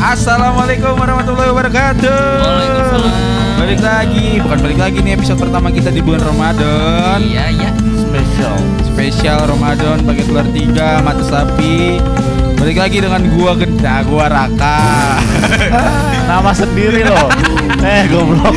Assalamualaikum warahmatullahi wabarakatuh. Waalaikumsalam. Balik lagi, bukan balik lagi nih episode pertama kita di bulan Ramadan. Iya, iya. Spesial. Spesial Ramadan pakai telur tiga, mata sapi. Balik lagi dengan gua Genda, gua Raka. Nama sendiri loh. eh goblok.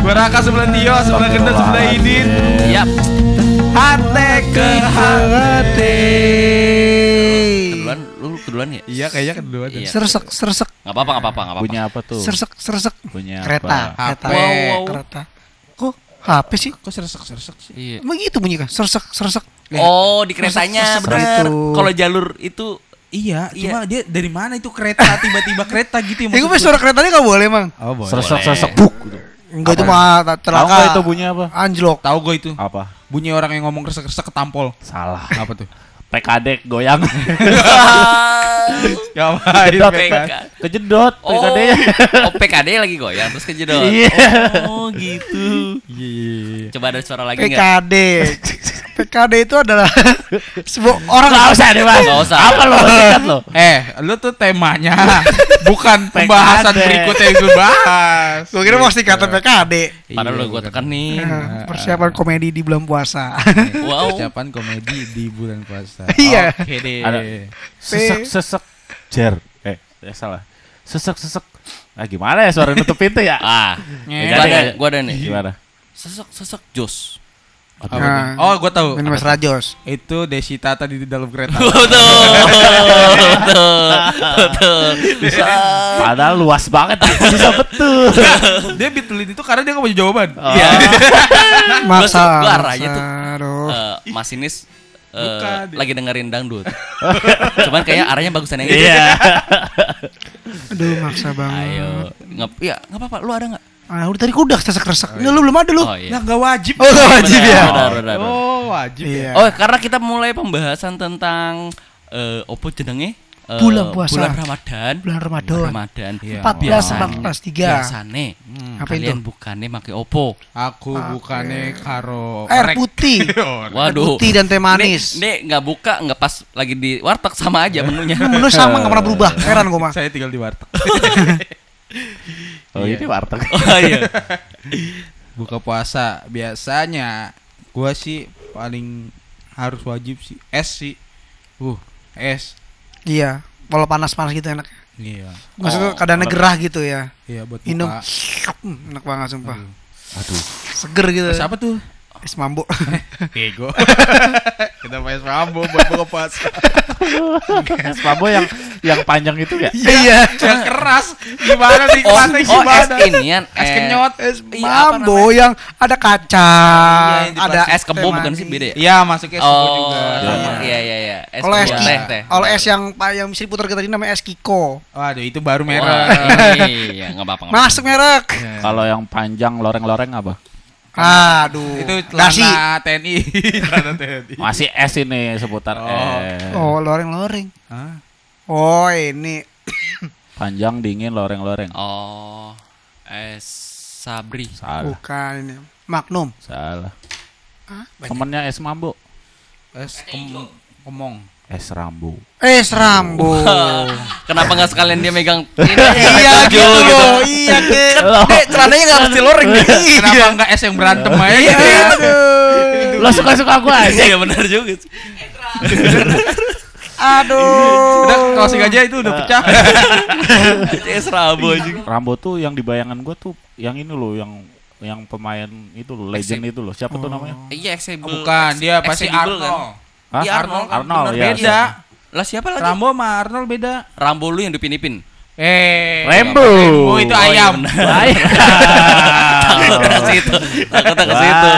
gua Raka sebelah Tio, sebelah Genda, sebelah Idin. Yap. Hati ke hati. Keduluan ya? Iya, kayaknya kedua. Iya. Sersek, sersek, Nggak apa-apa, nggak apa-apa, nggak apa-apa. Punya apa tuh? sersek, sersek. Punya Kereta, apa? kereta, HP. Wow, wow. kereta. Kok HP sih? Kok seresek-seresek sih? Iya. Emang gitu bunyi kan? Sersek, sersek. Oh, di keretanya gitu. Kalau jalur itu Iya, Iya. cuma dia dari mana itu kereta tiba-tiba kereta gitu yang Eh, gue suara keretanya gak boleh emang. gua. Oh, boleh. Seresek seresek buk. gitu. Enggak itu mah Tahu telaka. nggak itu bunyi apa? Anjlok. Tahu gue itu. Apa? Bunyi orang yang ngomong kresek-kresek ketampol. Salah. Apa tuh? PKD goyang. Ngapain Kejedot. PK. Kejedot Oh, PKD-nya. oh PKD lagi goyang terus kejedot. Iya. Oh, gitu. Iya. Coba ada suara lagi nggak? PKD. PKD itu adalah sebuah orang Enggak usah deh, Mas. Nggak usah. Apa lo? Singkat lo. Eh, lu tuh temanya bukan pembahasan PKD. berikutnya yang gue bahas. Gue kira mau kata PKD. Padahal Iya, lo gue bukan. tekanin. Nah, Persiapan komedi di bulan puasa. Wow. Persiapan komedi di bulan puasa. Iya. Oke deh. Ada sesek sesek jer. Eh, ya salah. Sesek sesek. Nah, gimana ya suara nutup pintu ya? Ah, gua ada, gua ada nih. Gimana? Sesek sesek jos. Apa Nah. Oh, gue tahu. Ini Mas Rajos. Itu Desita tadi di dalam kereta. Betul. Betul. Betul. Padahal luas banget bisa betul. dia betulin itu karena dia gak punya jawaban. Iya. Maksa. gua arahnya tuh. aduh. Eh, masinis eh, Bukan. lagi dengerin dangdut. Cuman kayaknya arahnya bagusan yang itu. Iya. Aduh, maksa banget. Ayo. Ngap ya, enggak apa-apa. Lu ada enggak? Ah, udah tadi kuda sesek-sesek. Ini lu belum ada lu. Oh iya. Lah gak wajib. Oh, nggak wajib ya? Benar, benar, benar. Oh, wajib. Iya. Oh, karena kita mulai pembahasan tentang eh opo jenenge? Eh, Bulan puasa. Bulan Ramadan. Bulan Ramadan. Ramadan. Iya. 14, Biasane- 14, 3. Biasane Apa kalian itu? bukannya make opo? Aku bukannya karo Air putih. Oh, Waduh. putih dan teh manis. Nih, nih nggak buka, nggak pas lagi di warteg sama aja menunya. Menu sama gak pernah berubah. Heran gue mah. Saya tinggal di warteg. Oh, ini warteg. oh iya. Buka puasa biasanya gua sih paling harus wajib sih es sih. Uh, es. Iya. Kalau panas-panas gitu enak. Iya. Maksudnya Oh, keadaannya gerah gitu ya. Iya buat Minum. buka. Hmm, enak banget sumpah. Aduh. Seger gitu. Es apa tuh? Es mambo. Bego. Kita main mambo buat buka puasa. Es Mambo yang yang panjang itu ya? Iya. Yang keras. Gimana nih? Oh, Gimana oh es gimana? inian, Es kenyot. Es Iya, mambo yang ada kacang, Iya, ada es kebo bukan sih beda ya? Iya, masuknya es Oh, juga. sama. iya iya iya. Es Kalau es kebo, teh, teh. kalau es yang yang bisa diputar kita ini namanya es kiko. Waduh, itu baru merah. Iya, nggak apa-apa. nggak apa-apa. Masuk merek. Kalau yang panjang loreng-loreng apa? Aduh. itu dasi. celana TNI. celana TNI. Masih es ini seputar Oh. es. Oh, loreng-loreng. Hah? Oh, ini Panjang dingin loreng-loreng. Oh, es sabri. Salah. bukan ini. Magnum. Salah. Ah, Temennya es Mambo. Es kem kemong. Es Rambo. Es Rambo. Kenapa nggak sekalian dia megang ini? iya gitu loh. Iya, Dek. Dek, celananya nggak mesti loreng deh. Kenapa enggak es yang berantem aja? Iya, aduh. Lo suka-suka gue aja. Iya benar juga sih. Aduh. Udah closing aja itu udah pecah. Es Rabu juga. Rambo tuh yang di bayangan gue tuh yang ini loh yang yang pemain itu loh legend itu loh siapa tuh namanya Iya, Exable. Bukan, dia pasti Arnold. Hah? Iya, Arnold. Arnold, bener. ya. Beda. Lah siapa lagi? Rambo sama Arnold beda. Rambo lu yang dipin-ipin. Eh, Rambo. Rambo itu Oh, iya ayam. Takutnya ke situ. Takutnya ke situ.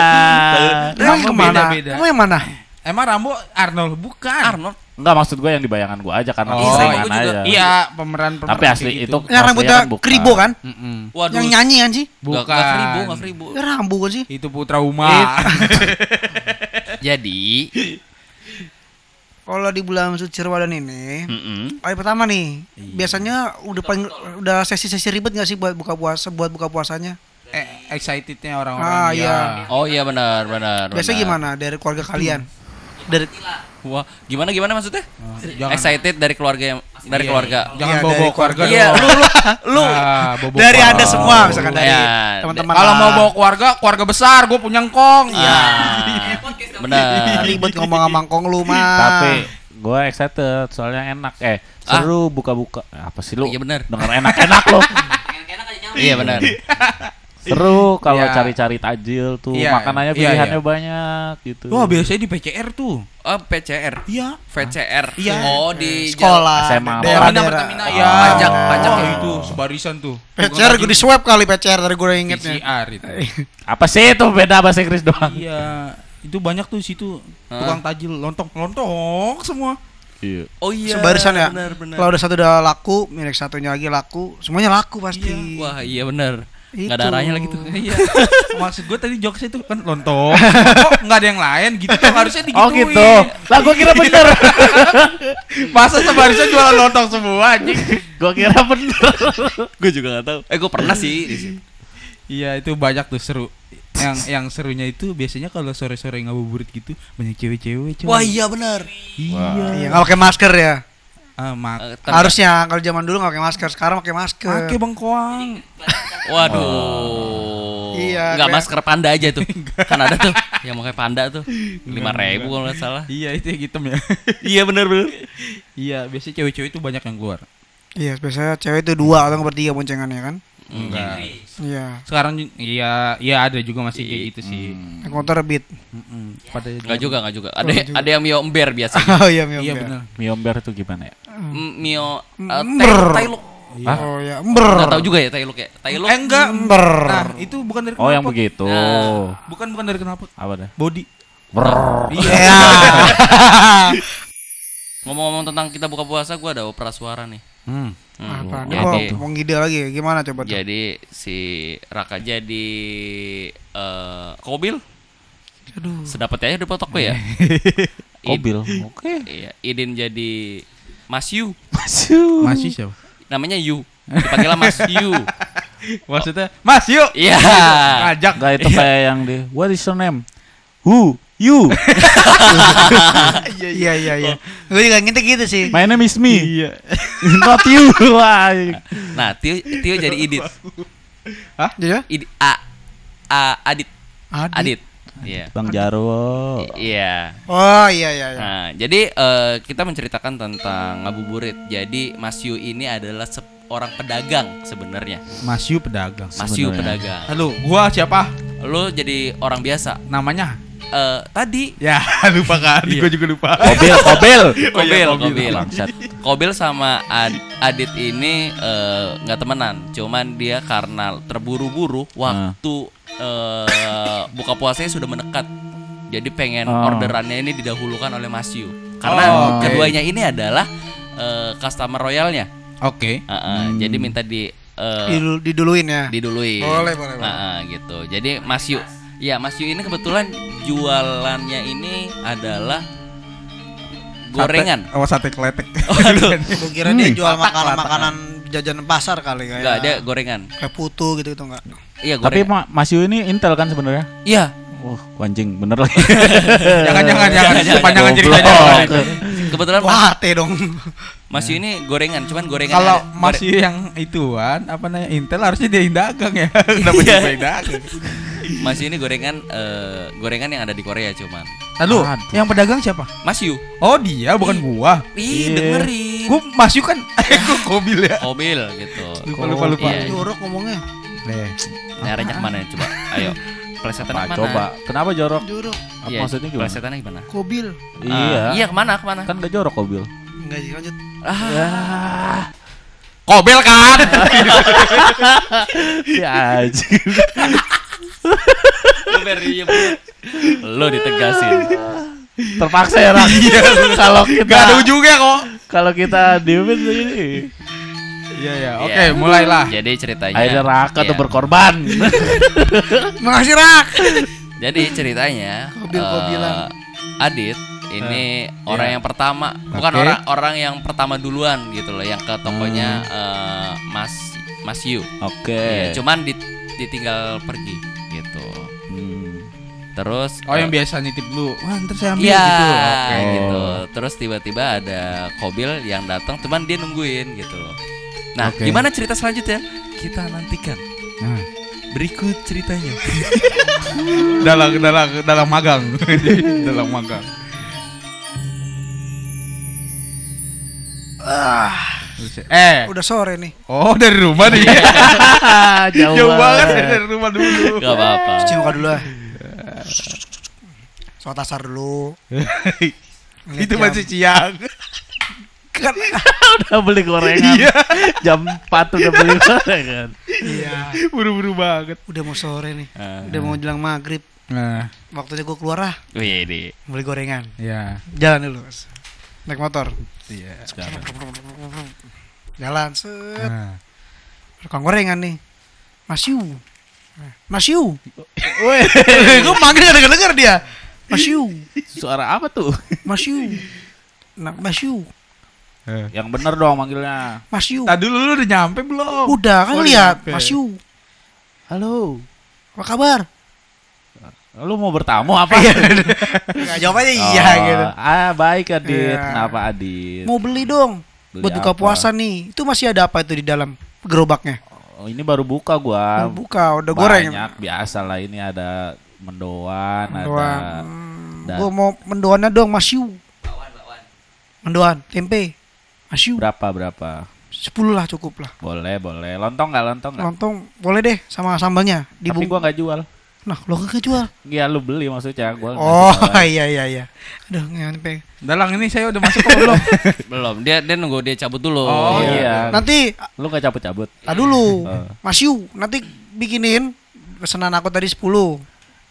Emang ke mana? Emang yang mana? Emang Rambo Arnold bukan. Arnold. Enggak maksud gue yang di bayangan gue aja karena Oh, juga. aja. Iya, pemeran pemeran Tapi asli kayak itu gitu. Yang rambutnya kan bukan. kribo kan? Mm-mm. Waduh. Yang nyanyi kan sih? Bukan. kribo, gak kribo. Ya Rambo kan sih? Itu Putra Uma. Jadi, Kalau di bulan suci Ramadan ini, mm-mm. hari pertama nih, biasanya udah paling udah sesi-sesi ribet gak sih buat buka puasa buat buka puasanya? eh, excitednya orang-orang Ah, ya. iya. Oh iya benar, benar. Biasa benar. gimana dari keluarga kalian? Dari Wah, gimana gimana maksudnya? Jangan Excited dari keluarga yang dari Iya, keluarga. Jangan Iya, bawa keluarga Iya, lu lu lu. Ah, bawa dari keluarga. anda semua misalkan dari Ya, teman-teman Kalau mau bawa keluarga, keluarga besar, gue punya. Iya. Ah, benar. ribet ngomong sama kong lu mah Tapi gue excited soalnya enak eh seru buka-buka Eh, apa sih lu Iya benar. denger enak-enak lo Iya benar. seru kalau Iya. cari-cari tajil tuh Iya, makanannya iya, pilihannya iya. banyak gitu Wah, biasanya di PCR tuh. Oh, PCR. Iya. VCR. Iya. Oh, di sekolah SMA. daerah-daerah Pertamina, Oh. ya. Pajak, pajak Oh, ya. itu sebarisan tuh. PCR gue di swab kali PCR dari gue ingetnya PCR itu. apa sih itu beda bahasa Inggris doang Iya, itu banyak tuh di situ tukang tajil lontong lontong semua. iya Oh iya. sebarisan ya Benar, benar. kalau udah satu udah laku milik satunya lagi laku semuanya laku pasti Wah, iya benar. Enggak ada arahnya lagi tuh. Iya. Maksud gue tadi jokesnya itu kan lontong. Kok nggak ada yang lain gitu tuh harusnya digituin. oh gitu lah gue kira bener Masa sebarisan jualan lontong semua anjing. gue kira bener gue juga enggak tahu. Eh, gue pernah sih di situ. Iya, itu banyak tuh seru. Yang yang serunya itu biasanya kalau sore-sore ngabuburit gitu banyak cewek-cewek. coy. Wah, iya benar. Iya. iya nggak pakai masker ya Ah, mak. Eh, ter- harusnya kalau zaman dulu nggak pakai masker sekarang pakai masker Pakai bengkoang. Waduh. Iya, Enggak kayak- masker panda aja tuh. kan ada tuh yang mau kayak panda tuh. 5000 kalau nggak salah. Iya, itu yang hitam ya. iya benar benar. iya, biasanya cewek-cewek itu banyak yang keluar. iya biasanya cewek itu dua atau bertiga boncengannya kan Enggak. iya Sekarang ju- iya, iya ada juga masih kayak gitu sih. naik motor beat Mm-mm. Pada Enggak juga, enggak juga. Ada Oh, juga. ada yang mio ember biasanya. oh iya Mio Iya Mio. benar. miomber itu gimana ya mio uh, Ember. tailuk. Hah? oh ya ember Enggak tahu juga ya tailuk ya. Tailuk. Eh enggak. ember Nah, itu bukan dari oh yang begitu Nah. Bukan bukan dari kenapa? apa dah Body. Brrr. Iya. Ngomong-ngomong tentang kita buka puasa, gua ada opera suara nih. Hmm. Hmm, apa jadi, mau, ngide lagi ya? gimana coba tuh jadi si Raka jadi eh Kobil. aduh Sedapatnya aja di toko ya. Kobil oke Iya, Idin jadi Mas Yu. masuk Masih siapa? Namanya Yu. Dipanggilnya Mas Yu. Maksudnya, Mas yuk. Iya. Ngajak. Enggak itu kayak yang di What is your name? Who? You? iya iya iya gue juga ngintek gitu sih My name is me. Iya. Not you. Wah. Nah, Tio Tio jadi Idit. iya Idit A, A Adit. Adit. Adit. Iya. Bang Jarwo. Iya. oh iya iya iya Nah, jadi eh, kita menceritakan tentang ngabuburit. Jadi Mas Yu ini adalah seorang pedagang sebenarnya. Mas Yu pedagang. Mas Yu pedagang. Halo, gua siapa? Lu jadi orang biasa. Namanya? Eh, tadi Ya, lupa kan. Gua juga lupa. Kobil, kobil. Kobil, Kobil. Kobil. Bangsat. Kobil sama Ad- Adit ini eh, nggak temenan, cuman dia karena terburu-buru waktu eh, buka puasanya sudah mendekat. Jadi pengen Oh. orderannya ini didahulukan oleh Mas Yu. Karena Oh, oke. keduanya ini adalah eh, customer royalnya. Oke. Heeh, Jadi minta di eh, Didul- diduluin ya diduluin. Boleh, boleh, boleh. Heeh, gitu. Jadi Mas Yu, ya Mas Yu ini kebetulan jualannya ini adalah gorengan. Sate, oh, sate kletek. gue kira dia Hmm. jual makanan makanan jajan pasar kali kayak Enggak, dia gorengan. kayak putu gitu gitu enggak Iya, Tapi gorengan. Ma- Mas Yu ini Intel kan sebenarnya? Iya. Wah, anjing bener lagi. jangan jangan jangan. Jangan, Panjangan ceritanya. Kebetulan wah teh dong Mas Yu ini gorengan, cuman gorengan Kalau ada- Mas Yu yang ituan apa namanya Intel harusnya dia dagang ya. Kenapa Iya. dia yang dagang? Mas Yu ini gorengan eh, gorengan yang ada di Korea cuman. Halo, Aduh. yang pedagang siapa? Mas Yu. Oh, dia bukan gua. Ih, Iya. dengerin. Gua Mas Yu kan gua kobil ya. Kobil gitu. Lupa lupa lupa. Iya. jorok ngomongnya Nih. Nyaranya ke mana coba? Ayo. Plesetan ke mana? coba. Kenapa jorok? jorok Apa Iya, maksudnya gimana? Plesetannya gimana? kobil Iya. Ah, iya ke mana ke mana? Kan gak jorok kobil. enggak sih lanjut Ah, Kobel kan? Ya anjing. lu beri Lu ditegasin. Terpaksa ya, Rak. Kalau kita Gak ada ujungnya kok. kalau kita diemin ini. Iya ya. Oke, Iya. mulailah. Jadi ceritanya Akhirnya Raka tuh Iya. berkorban. makasih rak Jadi ceritanya Kobil-kobilan. eh, Adit ini orang yang pertama, bukan orang orang yang pertama duluan gitu loh, yang ke tokonya eh, Mas Mas Yu. Oke. Iya, cuman dit- ditinggal pergi. Hmm. Terus Oh yang eh, biasa nitip dulu. Wah, ntar saya ambil Iya gitu. Oke. gitu. Terus tiba-tiba ada Kobil yang datang, cuman dia nungguin gitu loh. Nah, Oke. gimana cerita selanjutnya? Kita nantikan Nah, berikut ceritanya. dalam dalam dalam magang. dalam magang. Eh, Udah sore nih. oh dari rumah nih. Jauh, Jauh banget ya dari rumah dulu. Gak apa-apa. Cuci muka dulu lah. Sholat asar dulu. Itu jam. masih siang. Kan, udah beli gorengan. Iya. Jam 4 udah beli gorengan. iya. Buru-buru banget. Udah mau sore nih. Ah. Udah mau jelang maghrib. Nah, Waktunya gue keluar lah. Wih, di. Beli gorengan. ya. Jalan dulu. Naik motor. Iya. Jalan. Set. Nah. Tukang gorengan nih. Mas Yu. Mas Yu. Weh, gue manggil gak denger-denger dia. Mas Yu. suara apa tuh? Mas Yu. Nah, Mas Yu. Yang bener dong manggilnya. Mas Yu. Tadi dulu lu udah nyampe belum? Udah kan Oh, lihat. nyampe. Mas Yu. Halo. Apa kabar? Lu mau bertamu apa? Enggak jawabnya iya Oh, gitu. Ah, baik Adit. Iya. Kenapa Adit? Mau beli dong. Beli buat buka apa? puasa nih. Itu masih ada apa itu di dalam gerobaknya? Oh, ini baru buka gua. Mau buka, udah goreng. Banyak biasa lah ini ada mendoan, Mendoan. ada dan- Gue mau mendoannya dong, Mas Yu. Mendoan, tempe. Mas Yu. berapa berapa? 10 lah cukup lah. Boleh, boleh. Lontong nggak lontong nggak? Lontong boleh deh sama sambalnya. Tapi Dibung. gua nggak jual. Nah, lo kagak jual. Iya lu beli maksudnya gua. Oh, iya iya iya. Aduh, nyampe. Dalang ini saya udah masuk kok belum? Belum. Dia dia nunggu dia cabut dulu. Oh, iya. Nanti Lu nggak cabut-cabut. ah dulu. Oh. Mas Yu, nanti bikinin pesanan aku tadi 10.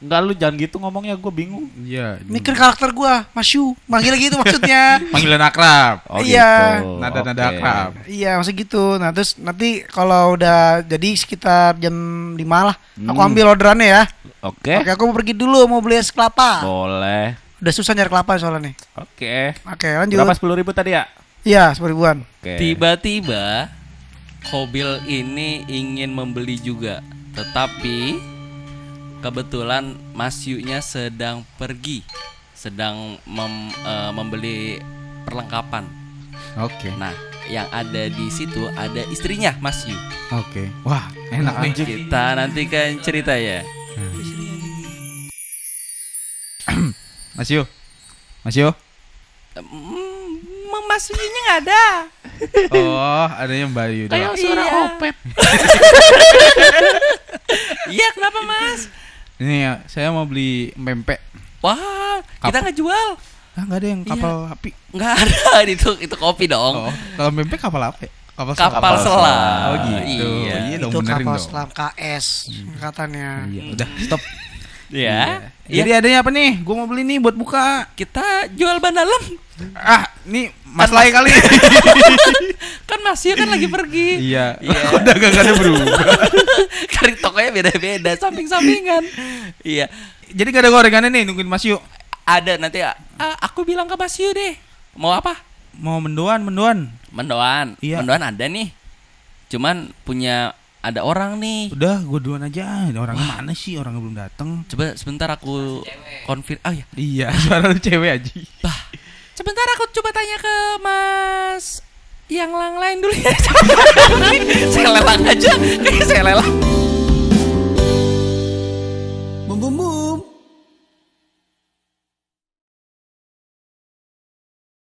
Enggak lu jangan gitu ngomongnya gua bingung. Iya. Ini kan karakter gua, Mas Yu. Manggil gitu maksudnya. Panggilan akrab. Oh Iya. gitu. Nada-nada Oke. akrab. Iya, maksud gitu. Nah, terus nanti kalau udah jadi sekitar jam 5 lah, aku Hmm. ambil orderannya ya. Oke. Oke, aku mau pergi dulu mau beli es kelapa. Boleh. Udah susah nyari kelapa soalnya nih. Oke. Oke, lanjut. Berapa sepuluh ribu tadi ya? Iya, 10 ribuan. Oke. Tiba-tiba Kobil ini ingin membeli juga, tetapi kebetulan Mas Yu-nya sedang pergi, sedang mem- eh, membeli perlengkapan. Oke. Nah, yang ada di situ ada istrinya Mas Yu. Oke. Wah, enak nih. Kita nantikan cerita ya. Mas Yu. Mas Yu. Hmm, Mas Yu-nya nggak ada. Oh, adanya Mbak Yu. doang. suara opet. Iya, kenapa Mas? Ini ya, saya mau beli pempek. Wah, kita nggak jual. Ah, enggak ada yang kapal api. Nggak ada itu itu kopi dong. Oh, kalau pempek kapal apa? ya? Kapal Kapal Kapal selam. selam. Oh gitu. Iya. Iya dong itu kapal dong. selam KS katanya. Iya, udah stop. Ya. Jadi adanya apa nih? Gua mau beli nih buat buka. kita jual ban dalam. Ah, nih Mas Lai kali. Kan Mas Yu kan lagi pergi. iya. Iya. Kok dagangannya berubah? kan tokonya beda-beda, samping-sampingan. Iya. Jadi gak ada gorengannya nih nungguin Mas Yu. Ada nanti ah, aku bilang ke Mas Yu deh. Mau apa? Mau mendoan, mendoan. Mendoan. Iya. Mendoan ada nih. Cuman punya ada orang nih. Udah, gua duluan aja. Orangnya mana sih? Orangnya belum datang. Coba sebentar aku konfir. Oh ya. Iya, suara lu cewek aja. Bah. Sebentar aku coba tanya ke Mas yang lang lain dulu ya. saya lelang aja. Kayaknya saya lelang. Bum bum bum.